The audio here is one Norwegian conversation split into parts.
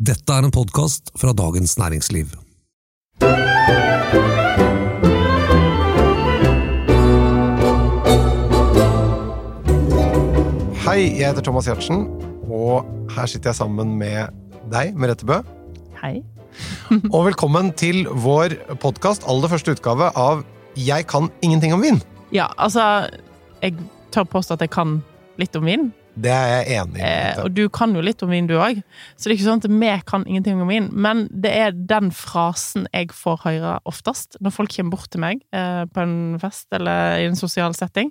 Dette er en podkast fra Dagens Næringsliv. Hei, jeg heter Thomas Giertsen, og her sitter jeg sammen med deg, Merete Bø. Hei. Og velkommen til vår podkast, aller første utgave av Jeg kan ingenting om vin. Ja, altså Jeg tør påstå at jeg kan litt om vin. Det er jeg enig i. Eh, og du kan jo litt om vin, du òg. Så det er ikke sånn at vi kan ingenting om vin. Men det er den frasen jeg får høre oftest når folk kommer bort til meg eh, på en fest eller i en sosial setting,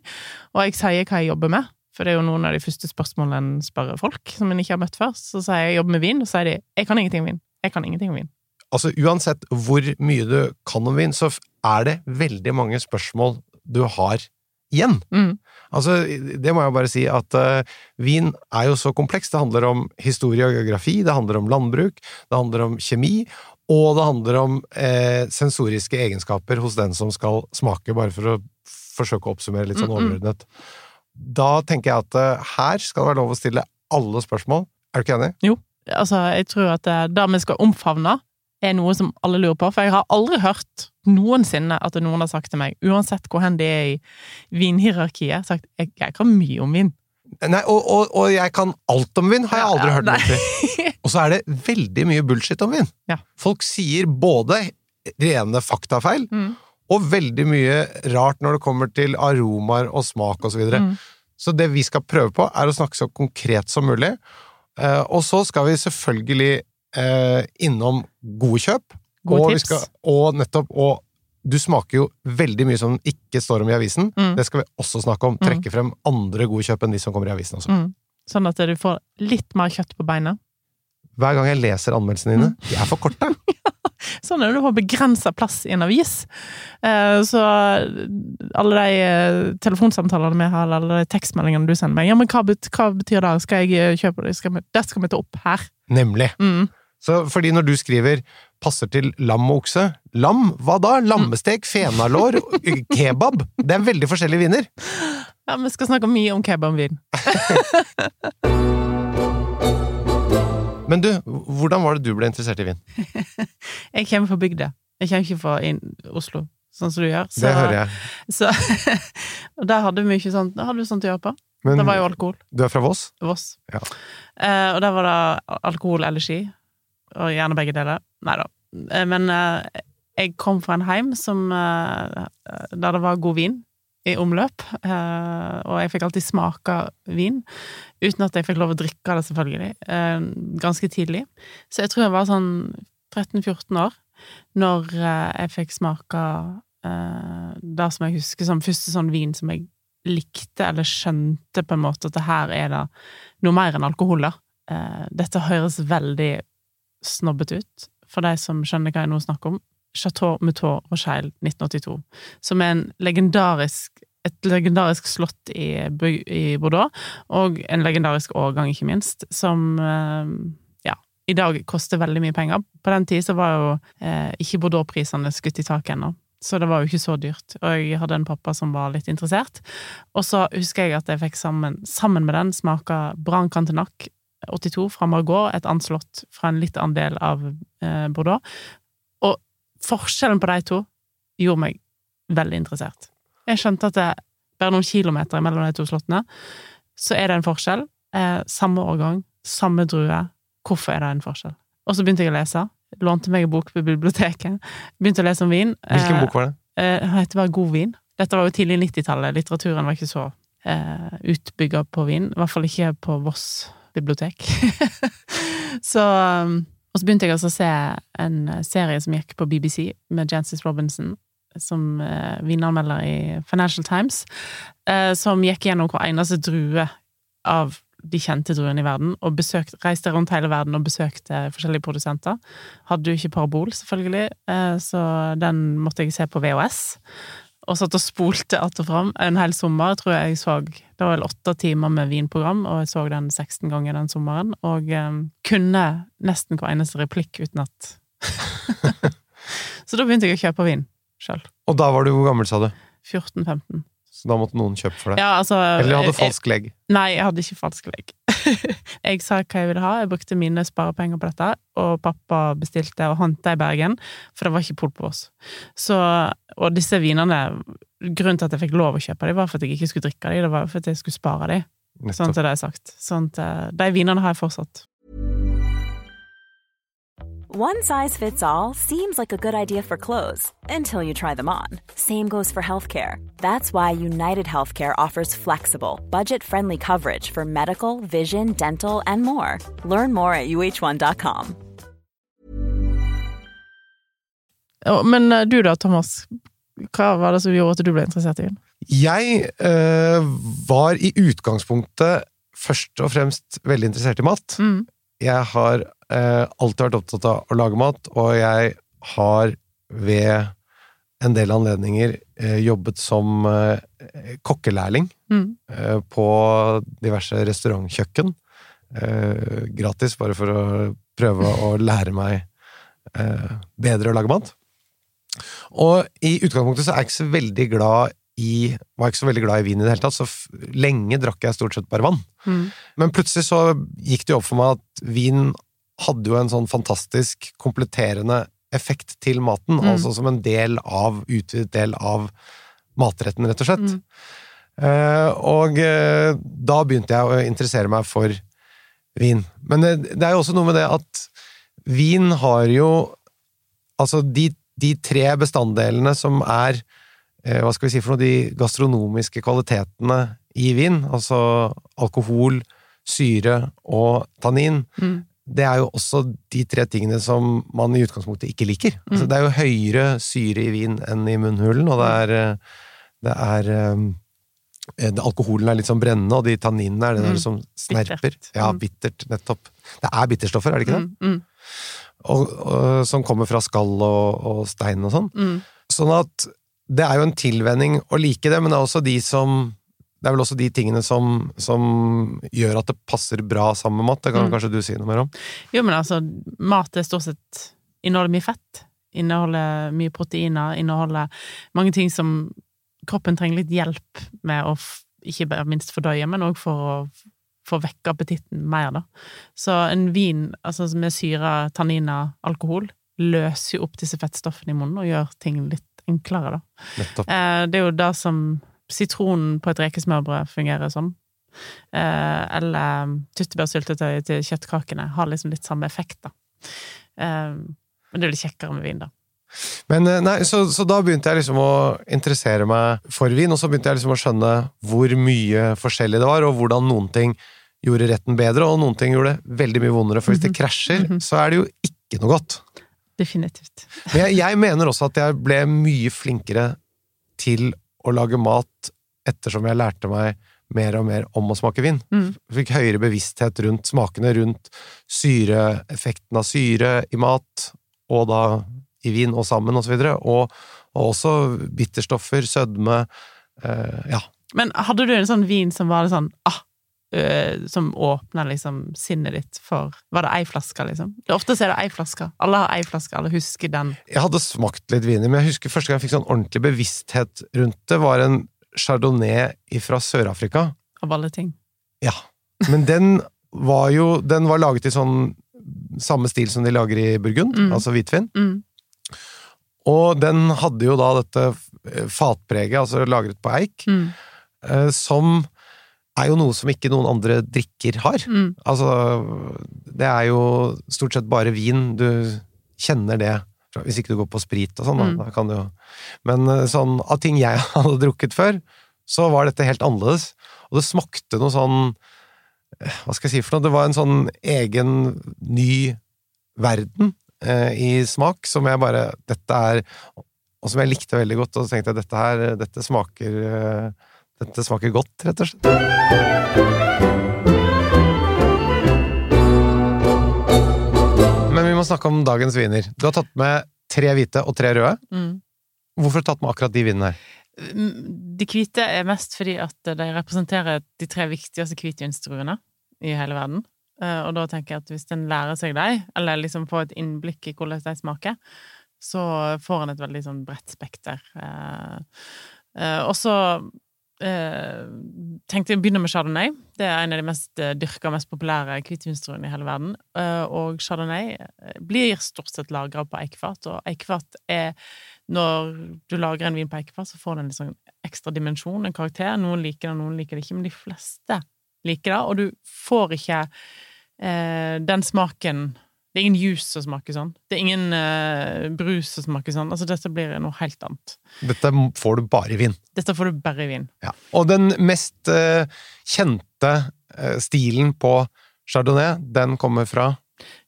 og jeg sier hva jeg jobber med. For det er jo noen av de første spørsmålene en spør folk som en ikke har møtt før. Så sier jeg jeg jobber med vin, og så sier de jeg kan ingenting om vin. Jeg kan ingenting om vin. Altså, Uansett hvor mye du kan om vin, så er det veldig mange spørsmål du har igjen. Mm. Altså, det må jeg bare si at uh, vin er jo så kompleks. Det handler om historie og geografi, det handler om landbruk, det handler om kjemi, og det handler om eh, sensoriske egenskaper hos den som skal smake, bare for å forsøke å oppsummere litt sånn Mm, mm. overordnet. Da tenker jeg at eh, her skal det være lov å stille alle spørsmål. Er du ikke enig? Jo. Altså, jeg tror at det, det vi skal omfavne, er noe som alle lurer på. For jeg har aldri hørt noensinne at noen har sagt til meg, uansett hvor hen de er i vinhierarkiet, sagt jeg, jeg kan mye om vin. Nei, og, og, og jeg kan alt om vin, har jeg aldri ja, hørt noen si. Og så er det veldig mye bullshit om vin. Ja. Folk sier både rene faktafeil, Mm. og veldig mye rart når det kommer til aromaer og smak og så videre. Mm. Så det vi skal prøve på, er å snakke så konkret som mulig. Eh, og så skal vi selvfølgelig eh, innom gode kjøp. Gode og, tips. skal, og nettopp Og du smaker jo veldig mye som ikke står om i avisen. Mm. Det skal vi også snakke om. Trekke frem andre gode kjøp enn de som kommer i avisen også. Mm. Sånn at du får litt mer kjøtt på beina. Hver gang jeg leser anmeldelsene dine, Mm. de er for korte. Sånn er det å ha begrensa plass i en avis. Eh, Så alle de eh, telefonsamtalene vi har, eller de tekstmeldingene du sender meg, ja, men hva, betyr det? Skal jeg eh, kjøpe det? Skal vi, det skal vi ta opp her. Nemlig. Mm. Så fordi når du skriver 'passer til lam og okse' Lam? Hva da? Lammestek? Fenalår? Kebab? Det er veldig forskjellige viner. Ja, vi skal snakke mye om kebabvin. Men du, hvordan var det du ble interessert i vin? Jeg kommer fra bygda. Jeg kommer ikke fra Oslo, sånn som du gjør. Så, Det hører jeg. Så, og der hadde vi ikke sånt, hadde vi sånt å gjøre på. Men Det var jo alkohol. du er fra Voss? Voss. Ja. Eh, og der var det alkohol eller ski. Og gjerne begge deler. Nei da. Eh, men eh, jeg kom fra en heim som, eh, der det var god vin i omløp. Eh, og jeg fikk alltid smake vin, uten at jeg fikk lov å drikke det, selvfølgelig. Eh, ganske tidlig. Så jeg tror jeg var sånn 13-14 år når eh, jeg fikk smake det som jeg husker som første sånn vin som jeg likte, eller skjønte på en måte at det her er det noe mer enn alkohol, da. Dette høres veldig snobbete ut, for de som skjønner hva jeg nå snakker om. Chateau Moutot Rocheil 1982, som er en legendarisk et legendarisk slott i, i Bordeaux, og en legendarisk årgang, ikke minst, som eh, ja, i dag koster veldig mye penger. På den tid så var jo eh, ikke Bordeaux-prisene skutt i taket ennå, så det var jo ikke så dyrt. Og jeg hadde en pappa som var litt interessert. Og så husker jeg at jeg fikk sammen, sammen med den smaka Bran Cantenac 82 fra Margot, et annet slott fra en litt annen del av eh, Bordeaux. Og forskjellen på de to gjorde meg veldig interessert. Jeg skjønte at det bare noen kilometer mellom de to slottene, så er det en forskjell. Eh, samme årgang, samme drue. Hvorfor er det en forskjell? Og så begynte jeg å lese. Lånte meg en bok på biblioteket. Begynte å lese om vin. Hvilken Eh, bok var det? Eh, Den heter bare God vin. Dette var jo tidlig 90-tallet. Litteraturen var ikke så eh, utbygga på vin. I hvert fall ikke på Voss bibliotek. så um, Og så begynte jeg altså å se en serie som gikk på BBC med Jancis Robinson, som eh, vinanmelder i Financial Times, eh, som gikk gjennom hver eneste drue av de kjente druene i verden, og besøkt, reiste rundt hele verden og besøkte forskjellige produsenter. Hadde jo ikke parabol, selvfølgelig, eh, så den måtte jeg se på VHS. Og satt og spolte att og fram en hel sommer, tror jeg jeg så. Det var vel åtte timer med vinprogram, og jeg så den 16 ganger den sommeren. Og eh, kunne nesten hver eneste replikk uten at så da begynte jeg å kjøpe vin sjøl. Og da var du hvor gammel, sa du? 14-15. Så da måtte noen kjøpe for deg. Ja, altså Eller hadde falsk legg. Nei, jeg hadde ikke falsk legg. jeg sa hva jeg ville ha, jeg brukte mine sparepenger på dette, og pappa bestilte og hanta i Bergen, for det var ikke pol på oss. Så, og disse vinene Grunnen til at jeg fikk lov å kjøpe dem, var for at jeg ikke skulle drikke dem, det var for at jeg skulle spare dem. Sånn til det er sagt. Sånn til, de vinene har jeg fortsatt. One size fits all seems like a good idea for clothes until you try them on. Same goes for healthcare. That's why United Healthcare offers flexible, budget friendly coverage for medical, vision, dental, and more. Learn more at uh1.com. Oh, Men eh, du da, Thomas? Hva var det som gjorde at du ble interessert i den? Jeg uh, var i utgangspunktet først og fremst veldig interessert i mat. Mm. Jeg har eh, alltid vært opptatt av å lage mat, og jeg har ved en del anledninger eh, jobbet som eh, kokkelærling Mm. eh, på diverse restaurantkjøkken. Eh, gratis, bare for å prøve å lære meg eh, bedre å lage mat. Og i utgangspunktet så er jeg ikke så veldig glad i var ikke så veldig glad i vin i det hele tatt, så lenge drakk jeg stort sett bare vann. Mm. Men plutselig så gikk det jo opp for meg at vin hadde jo en sånn fantastisk kompletterende effekt til maten, Mm. altså som en del av, utvidet del av matretten, rett og slett. Mm. Eh, og eh, da begynte jeg å interessere meg for vin. Men det, det er jo også noe med det at vin har jo Altså, de, de tre bestanddelene som er eh, hva skal vi si for noe, de gastronomiske kvalitetene i vin, altså alkohol, syre og tannin, Mm. Det er jo også de tre tingene som man i utgangspunktet ikke liker. Altså, det er jo høyere syre i vin enn i munnhulen, og det er, eh, det er eh, det, Alkoholen er litt sånn brennende, og de tanninene er det der Mm. som snerper. Bittert. Ja, Mm. bittert, nettopp. Det er bitterstoffer, er det ikke det? Mm. Mm. Og, og, som kommer fra skall og, og stein og sånn. Mm. Sånn at det er jo en tilvenning å like det, men det er også de som det er vel også de tingene som, som gjør at det passer bra sammen med mat. Det kan Mm. kanskje du si noe mer om? Jo, men altså, mat er stort sett Inneholder mye fett. Inneholder mye proteiner. Inneholder mange ting som kroppen trenger litt hjelp med å ikke minst fordøye, men òg for å få vekk appetitten mer, da. Så en vin altså med syre, tanniner, alkohol, løser jo opp disse fettstoffene i munnen og gjør ting litt enklere, da. Nettopp. Eh, det er jo det som sitronen på et rekesmørbrød fungerer som. Eh, eller tyttebærsyltetøy til kjøttkakene har liksom litt samme effekt, da. Eh, men det er litt kjekkere med vin, da. Men eh, nei, så, så da begynte jeg liksom å interessere meg for vin, og så begynte jeg liksom å skjønne hvor mye forskjellig det var, og hvordan noen ting gjorde retten bedre, og noen ting gjorde det veldig mye vondere. For hvis det krasjer, så er det jo ikke noe godt. Definitivt. Men jeg, jeg mener også at jeg ble mye flinkere til å lage mat ettersom jeg lærte meg mer og mer om å smake vin. Mm. Fikk høyere bevissthet rundt smakene, rundt syre, effekten av syre i mat, og da i vin og sammen, og så videre. Og, og også bitterstoffer, sødme eh, Ja. Men hadde du en sånn vin som var sånn ah, øh, Som åpner liksom sinnet ditt for Var det ei flaske, liksom? Ofte er det ei flaske. Alle har ei flaske, alle husker den. Jeg hadde smakt litt vin, men jeg husker første gang jeg fikk sånn ordentlig bevissthet rundt det, var en chardonnay fra Sør-Afrika. Av alle ting. Ja. Men den var jo Den var laget i sånn samme stil som de lager i Burgund, Mm. altså hvitvin. Mm. Og den hadde jo da dette fatpreget, altså lagret på eik, Mm. uh, som er jo noe som ikke noen andre drikker har. Mm. Altså, det er jo stort sett bare vin. Du kjenner det. Hvis ikke du går på sprit og sånn, Mm. da kan du jo Men eh, sånn, av ting jeg hadde drukket før, så var dette helt annerledes. Og det smakte noe sånn eh, Hva skal jeg si for noe? Det var en sånn egen, ny verden eh, i smak som jeg bare Dette er Og som jeg likte veldig godt, og så tenkte jeg dette her Dette smaker eh, Dette smaker godt, rett og slett. Men vi må snakke om dagens viner. Du har tatt med tre hvite og tre røde. Mm. Hvorfor har du tatt med akkurat de vinene her? De hvite er mest fordi at de representerer de tre viktigste hvitvinstruene i hele verden. Eh, Og da tenker jeg at hvis en lærer seg dem, eller liksom får et innblikk i hvordan de smaker, så får en et veldig sånn bredt spekter. Eh, eh, Og så eh, tenkte jeg å begynne med chardonnay. Det er en av de mest eh, dyrka og mest populære hvitvinstruene i hele verden. Eh, og chardonnay eh, blir stort sett lagra på eikefat, og eikefat er Når du lager en vin på eikefat, så får den en sånn ekstra dimensjon, en karakter. Noen liker det, noen liker det ikke, men de fleste liker det, og du får ikke eh, den smaken det er ingen juice som smaker sånn. Det er ingen uh, brus som smaker sånn. Altså, dette blir noe helt annet. Dette får du bare i vin. Dette får du bare i vin. Ja. Og den mest uh, kjente uh, stilen på chardonnay, den kommer fra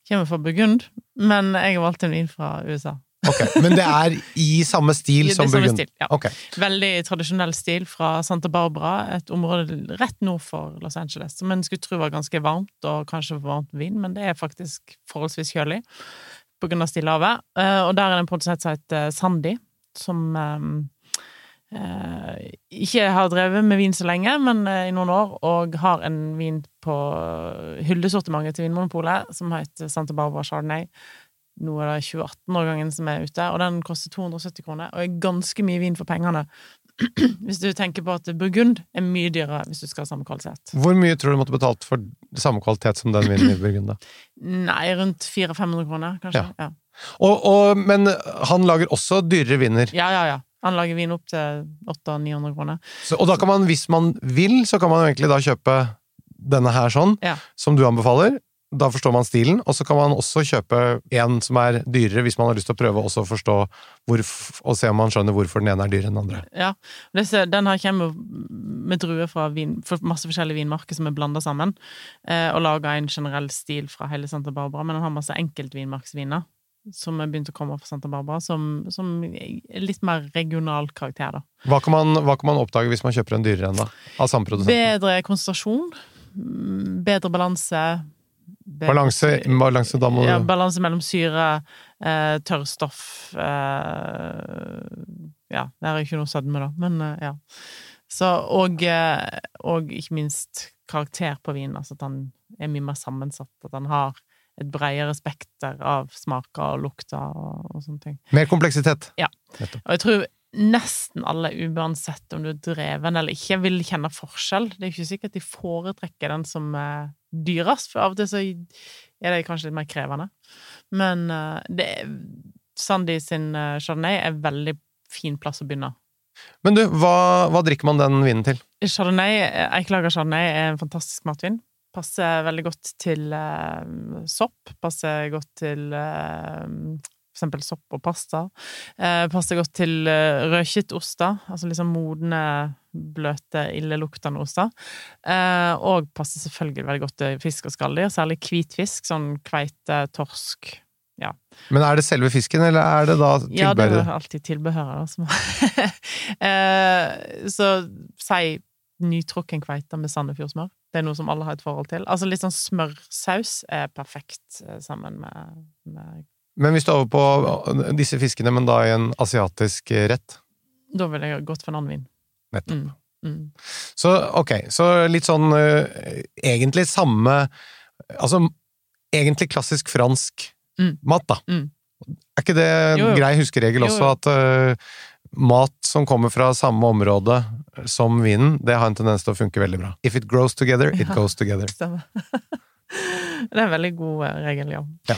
Kommer fra Burgund, men jeg har valgt en vin fra USA. Ok, Men det er i samme stil som Burgund? ja. Okay. Veldig tradisjonell stil fra Santa Barbara, et område rett nord for Los Angeles, som en skulle tro var ganske varmt, og kanskje varmt vind, men det er faktisk forholdsvis kjølig av Stillehavet. Eh, Og der er det en produsent som heter Sandy, som eh, eh, ikke har drevet med vin så lenge, men eh, i noen år, og har en vin på hyllesortimentet til Vinmonopolet som heter Santa Barbara Chardonnay. Nå er det 2018-årgangen som er ute, og den koster 270 kroner, og er ganske mye vin for pengene. Hvis du tenker på at Burgund er mye dyrere hvis du skal ha samme kvalitet. Hvor mye tror du måtte betalt for samme kvalitet som den vinen i Burgund? da? Nei, rundt 400-500 kroner, kanskje. Ja. Ja. Og, og, men han lager også dyrere viner. ja, ja, ja. Han lager vin opp til 800-900 kroner. Så, og da kan man, hvis man vil, så kan man egentlig da kjøpe denne her sånn, Ja. som du anbefaler. Da forstår man stilen, og så kan man også kjøpe en som er dyrere, hvis man har lyst til å prøve også å forstå og se om man skjønner hvorfor den ene er dyrere enn den andre. Ja. Den her kommer med druer fra vin, for masse forskjellige vinmarker som er blanda sammen, eh, og laga en generell stil fra hele Santa Barbara, men den har masse enkeltvinmarksviner. Som er begynt å komme fra Santa Barbara, som, som er litt mer regional karakter, da. Hva kan, man, hva kan man oppdage hvis man kjøper en dyrere en, da? Av samme produsent? Bedre konsentrasjon, mm, bedre balanse Balanse, balanse da må Ja, balanse mellom syre, eh, tørrstoff eh, Ja, det er ikke noe sødme, da, men eh, ja. Så, og, eh, og ikke minst karakter på vinen, altså at han er mye mer sammensatt, at han har et bredere spekter av smaker og lukter og, og sånne ting. Mer kompleksitet. Og jeg tror nesten alle, uansett om du er dreven eller ikke, vil kjenne forskjell. Det er ikke sikkert de foretrekker den som er dyrest, for av og til så er det kanskje litt mer krevende. Men uh, det er, Sandy sin uh, Chardonnay er en veldig fin plass å begynne. Men du, hva, hva drikker man den vinen til? Chardonnay, Eikelager Chardonnay er en fantastisk matvin. Passer veldig godt til uh, sopp. Passer godt til eksempel sopp og pasta. Eh, passer godt til eh, rødkittoster, altså liksom modne, bløte, illeluktende oster. Eh, og passer selvfølgelig veldig godt til fisk og skalldyr, særlig hvitfisk, sånn kveite, torsk. Men er det selve fisken, eller er det da tilbehøret? Ja, det er alltid tilbehøret, Altså. Eh, så si nytrukken kveite med Sandefjordsmør. Det er noe som alle har et forhold til. Altså litt sånn smørsaus er perfekt eh, sammen med, med Men hvis du er over på disse fiskene, men da i en asiatisk rett? Da ville jeg gått for en annen vin. Nettopp. Mm. Mm. Så ok, så litt sånn eh, egentlig samme Altså egentlig klassisk fransk Mm. mat, da. Mm. Er ikke det en Jo, jo. grei huskeregel også, jo. at uh, mat som kommer fra samme område som vinen, det har en tendens til å funke veldig bra. If it grows together, it Ja. goes together. Stemmer. det er en veldig god regel, ja. ja.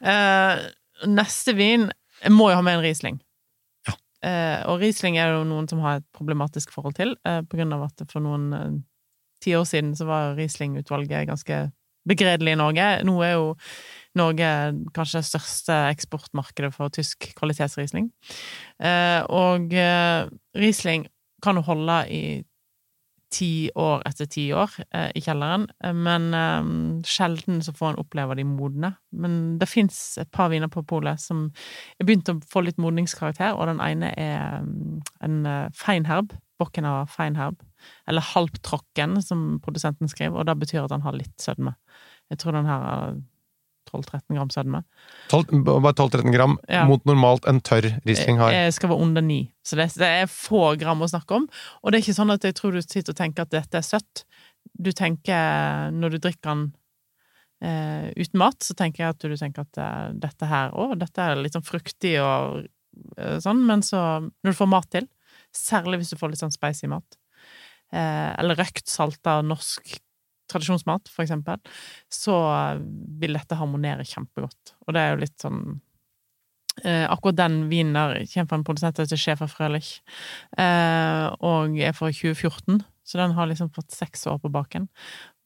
Eh, neste vin må jo ha med en Riesling. Eh, og Riesling er jo noen som har et problematisk forhold til, eh, på grunn av at for noen eh, ti år siden så var Riesling-utvalget ganske begredelig i Norge. Nå er jo Norge kanskje det største eksportmarkedet for tysk kvalitetsriesling. Eh, og eh, Riesling kan jo holde i ti år etter ti år eh, i kjelleren, eh, men eh, sjelden så får en oppleve de modne. Men det fins et par viner på polet som er begynt å få litt modningskarakter, og den ene er mm, en feinherb. Bokken av feinherb, eller halvtråkken, som produsenten skriver, og det betyr at han har litt sødme. Jeg tror den her 12-13 gram sødme. 12, bare 12-13 gram Ja. mot normalt en tørr Riesling har. Jeg skal være under ni. Så det, det er få gram å snakke om. Og det er ikke sånn at jeg tror du sitter og tenker at dette er søtt. Du tenker, når du drikker den eh, uten mat, så tenker jeg at du tenker at eh, dette her òg, dette er litt sånn fruktig og eh, sånn, men så Når du får mat til, særlig hvis du får litt sånn spicy mat, eh, eller røkt, salta norsk tradisjonsmat, for eksempel, så vil dette harmonere kjempegodt. Og det er jo litt sånn Eh, akkurat den vinen der kommer fra en produsent som heter Schäfer Frølich, eh, og er fra 2014, så den har liksom fått seks år på baken.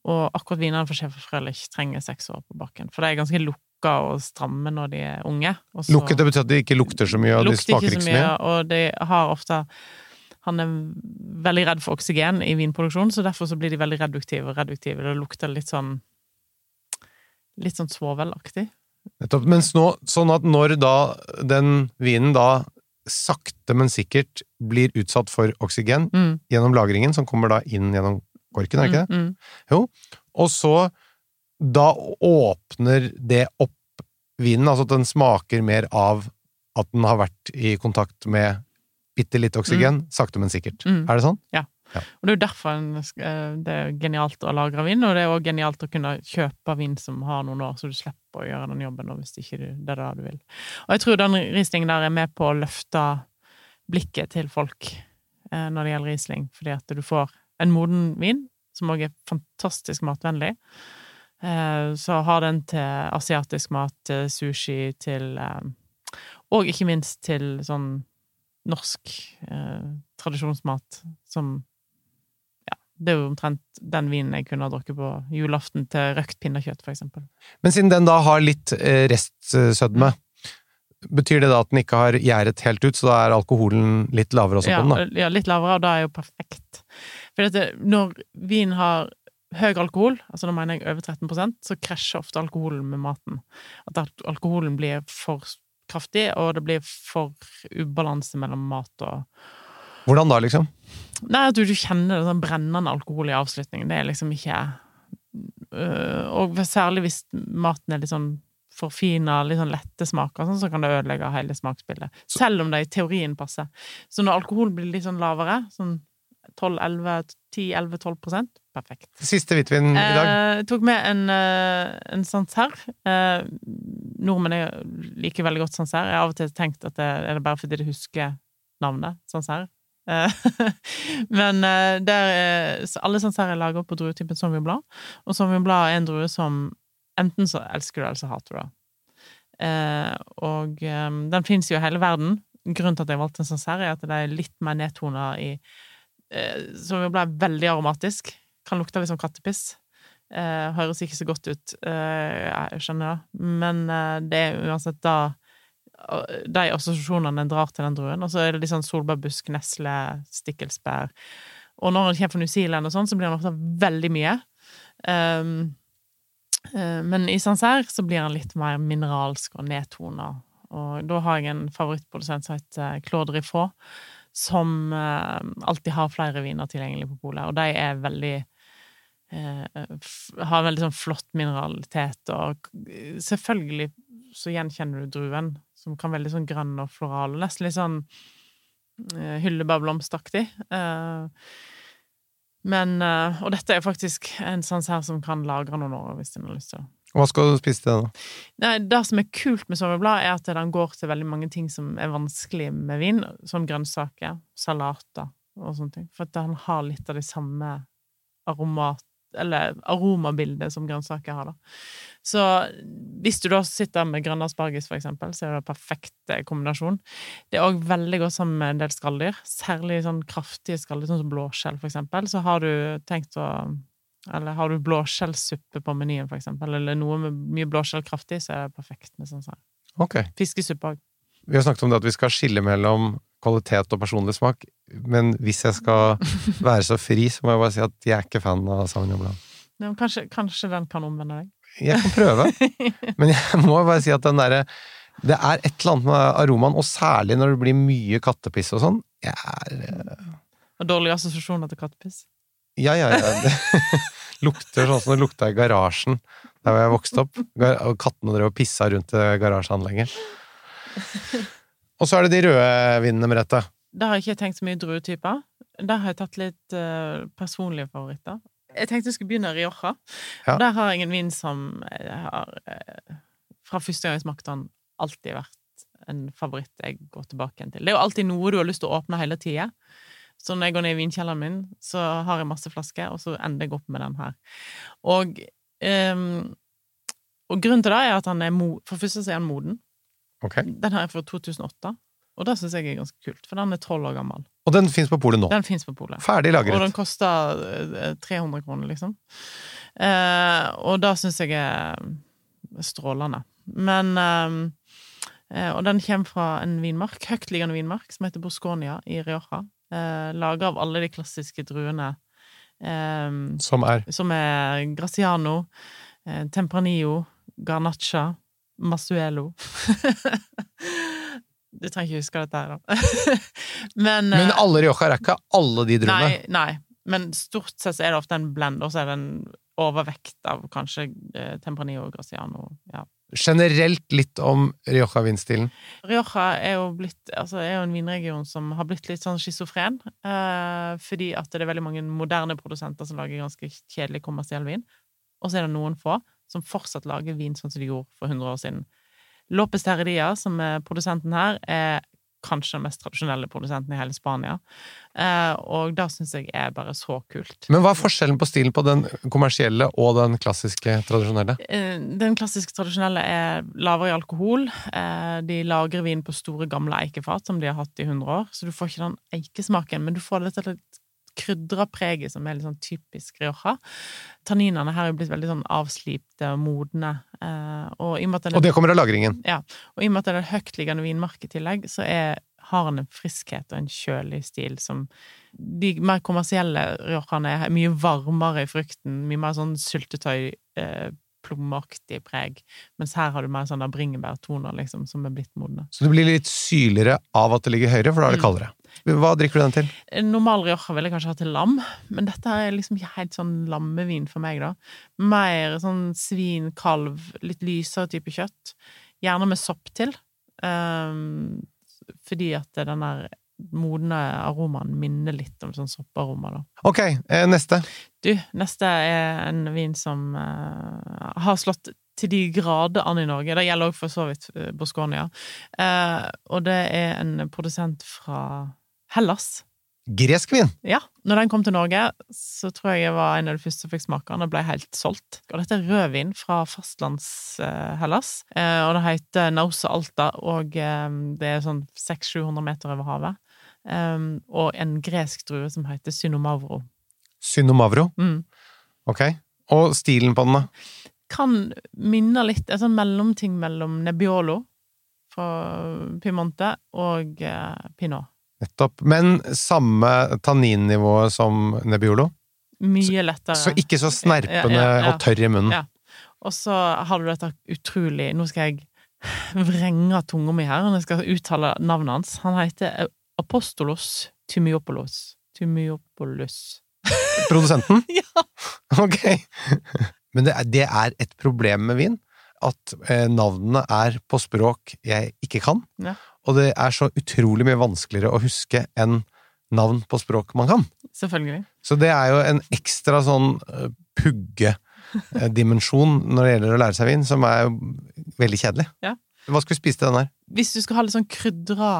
Og akkurat vinene fra Schäfer Frølich trenger seks år på baken, for det er ganske lukket og stramme når de er unge. Også, Lukket, det betyr at de ikke lukter så mye, og de lukter smaker ikke så mye. og de har ofte Han er veldig redd for oksygen i vinproduksjon, så derfor så blir de veldig reduktive og reduktive. Det lukter litt sånn Litt sånn svovelaktig. Nettopp. Mens nå, sånn at når da den vinen da sakte, men sikkert blir utsatt for oksygen Mm. gjennom lagringen, som kommer da inn gjennom korken, er det ikke det? Mm, mm. Jo. Og så da åpner det opp vinen, altså at den smaker mer av at den har vært i kontakt med bitte litt oksygen, sakte, men sikkert. Mm. Er det sånn? Ja. Og det er jo derfor eh, det er genialt å lagre vin, og det er også genialt å kunne kjøpe vin som har noen år, så du slipper å gjøre den jobben hvis ikke det er det du vil. Og jeg tror den Rieslingen der er med på å løfte blikket til folk eh, når det gjelder Riesling, fordi at du får en moden vin, som også er fantastisk matvennlig. Eh, så har den til asiatisk mat, til sushi, til Og ikke minst til sånn norsk eh, tradisjonsmat som ja, det er jo omtrent den vinen jeg kunne ha drukket på julaften til røkt pinnekjøtt, for eksempel. Men siden den da har litt eh, restsødme, betyr det da at den ikke har gjæret helt ut, så da er alkoholen litt lavere også Ja, på den, da? ja, litt lavere, og da er jo perfekt. For dette, når vin har høy alkohol, altså da mener jeg over 13% så krasjer ofte alkoholen med maten. At alkoholen blir for kraftig, og det blir for ubalanse mellom mat og Hvordan da, liksom? Nei, at du, du kjenner det sånn brennende alkohol i avslutningen. Det er liksom ikke øh, Og særlig hvis maten er litt sånn forfina, litt sånn lette smaker, sånn, så kan det ødelegge hele smaksbildet. Selv om det i teorien passer. Så når alkohol blir litt sånn lavere, sånn 12-11-10-11-12% perfekt. Siste hvitvin i dag? Eh, tok med en, uh, en Sancerre. Eh, nordmenn er- liker veldig godt Sancerre. Jeg har av og til tenkt at det er det bare fordi de husker navnet Sancerre. Eh, Men eh, der, er- alle Sancerre er laget på druetypen Sauvignon Blanc, og Sauvignon Blanc er en drue som enten så elsker du, eller så hater du det. Eh, og eh, den finnes jo i hele verden. Grunnen til at jeg valgte en Sancerre, er at det er litt mer nedtoner i eh, jo Blanc er veldig aromatisk. Kan lukte litt som kattepiss. Eh, høres ikke så godt ut, eh, jeg skjønner det, men eh, det er uansett da eh, de assosiasjonene en drar til den druen. Og så er det litt sånn solbærbusk, nesle, stikkelsbær. Og når den kommer fra New Zealand og sånn, så blir den ofte veldig mye. Um, eh, men i Sancerre så blir den litt mer mineralsk og nedtona. Og da har jeg en favorittprodusent som heter Claude Riffaut, som eh, alltid har flere viner tilgjengelig på polet, og de er veldig eh, har veldig sånn flott mineralitet, og selvfølgelig så gjenkjenner du druen, som kan være veldig sånn grønn og floral, nesten litt sånn eh, hyllebærblomstaktig. Eh, men eh, Og dette er faktisk en sånn her som kan lagre noen år, hvis en har lyst til det. Hva skal du spise til det, da? Nei, det som er kult med sommerblad, er at den går til veldig mange ting som er vanskelig med vin, som grønnsaker, salater og sånne ting. For at den har litt av det samme aromat eller aromabildet som grønnsaker har, da. Så hvis du da sitter med grønn asparges, for eksempel, så er det en perfekt eh, kombinasjon. Det er òg veldig godt sammen med en del skalldyr, særlig sånn kraftige skalldyr, sånn som blåskjell, for eksempel. Så har du tenkt å Eller har du blåskjellsuppe på menyen, for eksempel, eller noe med mye blåskjell kraftig, så er det perfekt med sånn sånn. Okay. Fiskesuppe òg. Vi har snakket om det at vi skal skille mellom kvalitet og personlig smak, men hvis jeg skal være så fri, så må jeg bare si at jeg er ikke fan av Sauvignon Blanc. Ja, men kanskje, kanskje den kan omvende deg? Jeg kan prøve, men jeg må bare si at den derre Det er et eller annet med aromaen, og særlig når det blir mye kattepiss og sånn. Jeg er eh, dårlige assosiasjoner til kattepiss? Ja, ja, ja. Det lukter sånn som det lukta i garasjen der hvor jeg vokste opp. Og kattene drev og pissa rundt det garasjeanlegget. Og så er det de røde vinene, Merete. Der har jeg ikke tenkt så mye druetyper. Der har jeg tatt litt uh, personlige favoritter. Jeg tenkte jeg skulle begynne i Rioja. Ja. Der har jeg en vin som har eh, Fra første gang jeg smakte den, alltid vært en favoritt jeg går tilbake igjen til. Det er jo alltid noe du har lyst til å åpne hele tida. Så når jeg går ned i vinkjelleren min, så har jeg masse flasker, og så ender jeg opp med den her. Og, um, og grunnen til det er at han er mo For det første så er han moden. Okay. Den her er fra 2008, og det syns jeg er ganske kult, for den er tolv år gammel. Og den fins på polet nå. Den fins på polet. Ferdig Og den koster eh, 300 kroner, liksom. Uh, og det syns jeg er strålende. Men eh, eh, Og den kommer fra en vinmark, høytliggende vinmark, som heter Bosconia i Rioja. Eh, Laga av alle de klassiske druene. Eh, Som er som er Graciano, eh, Tempranillo, Garnaccia, Masuelo Du trenger ikke huske dette her, da. Men, Men eh, alle Rioja er ikke alle de druene. Nei, nei. Men stort sett så er det ofte en blend, og så er det en overvekt av kanskje eh, Tempranillo og Graciano. Ja. Generelt litt om Rioja-vinstilen. Rioja er jo, blitt, altså er jo en vinregion som har blitt litt sånn schizofren, eh, fordi at det er veldig mange moderne produsenter som lager ganske kjedelig kommersiell vin, og så er det noen få som fortsatt lager vin sånn som de gjorde for 100 år siden. Lopez Terredia, som er produsenten her, er kanskje den mest tradisjonelle produsenten i hele Spania, eh, og det syns jeg er bare så kult. Men hva er forskjellen på stilen på den kommersielle og den klassiske, tradisjonelle? Eh, Den klassiske tradisjonelle er lavere i alkohol. Eh, De lagrer vin på store, gamle eikefat som de har hatt i 100 år, så du får ikke den eikesmaken, men du får dette litt krydra preget som er litt sånn typisk Rioja. Tanninene her er blitt veldig sånn avslipte og modne. eh, Og i og med at den Og det kommer av lagringen. ja, og i og med at det er et høytliggende vinmark i tillegg, så er, har den en friskhet og en kjølig stil som De mer kommersielle riojaene er mye varmere i frukten, mye mer sånn syltetøy, eh, plommeaktig preg, mens her har du mer sånn bringebærtoner, liksom, som er blitt modne. Så det blir litt syrligere av at det ligger høyere, for da er det Mm. kaldere. Hva drikker du den til? En normal rioja vil jeg kanskje ha til lam, men dette er liksom ikke helt sånn lammevin for meg, da. Mer sånn svin, kalv, litt lysere type kjøtt. Gjerne med sopp til. Um, fordi at den der modne aromaen minner litt om sånn sopparoma, da. Ok, eh, neste. Du, neste er en vin som uh, har slått til de grader an i Norge. Det gjelder òg for så vidt eh, Bosconia. Eh, og det er en produsent fra Hellas. Gresk vin. Ja, når den kom til Norge, så tror jeg jeg var en av de første som fikk smake den og ble helt solgt. Og dette er rødvin fra fastlands-Hellas, og det heter Nausa Alta, og det er sånn 600-700 meter over havet. Eh, og en gresk drue som heter Synomavro. Synomavro. Mm. Ok. Og stilen på den, da? Kan minne litt En sånn mellomting mellom Nebbiolo fra Piemonte og eh, Pinot. Nettopp. Men samme tanninnivå som Nebbiolo? Mye lettere. Så ikke så snerpende Ja, ja, ja. og tørr i munnen. Ja. Og så har du dette utrolig Nå skal jeg vrenge tunga mi her, når jeg skal uttale navnet hans. Han heter Apostolos Tymiopolos. Tymiopolos. Produsenten? Ja. Ok. Men det er, det er et problem med vin, at eh, navnene er på språk jeg ikke kan, Ja. og det er så utrolig mye vanskeligere å huske enn navn på språk man kan. Selvfølgelig. Så det er jo en ekstra sånn eh, puggedimensjon når det gjelder å lære seg vin, som er jo veldig kjedelig. Ja. Hva skal vi spise til den her? Hvis du skal ha litt sånn krydra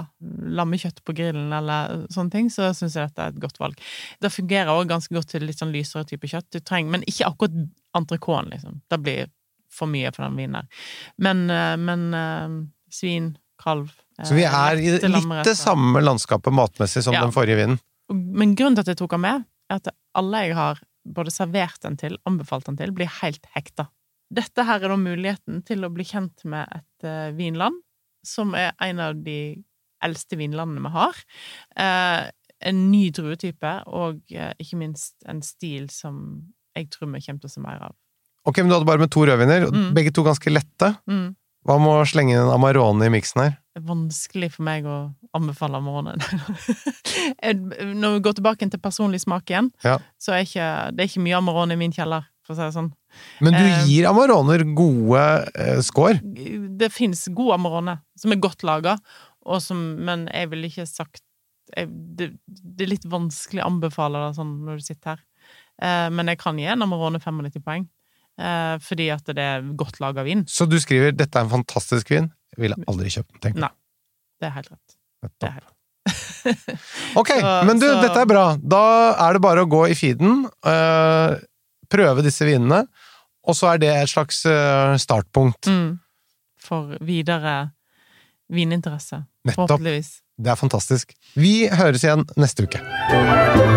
lammekjøtt på grillen, eller sånne ting, så syns jeg dette er et godt valg. Det fungerer også ganske godt til litt sånn lysere type kjøtt. Du trenger, men ikke akkurat entrecôten, liksom. Det blir for mye for den vinen der. Men, eh, men eh, svin, kalv Så vi eh, er i litt det samme landskapet matmessig som Ja. den forrige vinen. Men grunnen til at jeg tok den med, er at alle jeg har både servert den til, anbefalt den til, blir helt hekta. Dette her er da muligheten til å bli kjent med et uh, vinland, som er en av de eldste vinlandene vi har. Uh, en ny druetype, og uh, ikke minst en stil som jeg tror vi kommer til å se mer av. Ok, men du hadde bare med to rødviner, Mm. begge to ganske lette. Mm. Hva med å slenge en Amarone i miksen her? Det er vanskelig for meg å anbefale Amarone. Når vi går tilbake til personlig smak igjen, Ja. så er ikke, det er ikke mye Amarone i min kjeller, for å si det sånn. Men du Eh, gir Amaroner gode eh, score. Det fins gode Amarone som er godt laga, men jeg ville ikke sagt jeg, det, det er litt vanskelig å anbefale det sånn når du sitter her. Eh, men jeg kan gi en Amarone 95 poeng, eh, fordi at det er godt laga vin. Så du skriver 'dette er en fantastisk vin'. Jeg ville aldri kjøpt den, tenk. Nei. Det er helt rett. Det er helt rett. Ok, Så- men du, så- dette er bra. Da er det bare å gå i feeden, eh, prøve disse vinene, og så er det et slags eh, startpunkt. Mm. For videre vininteresse. Nettopp. Forhåpentligvis. Det er fantastisk. Vi høres igjen neste uke.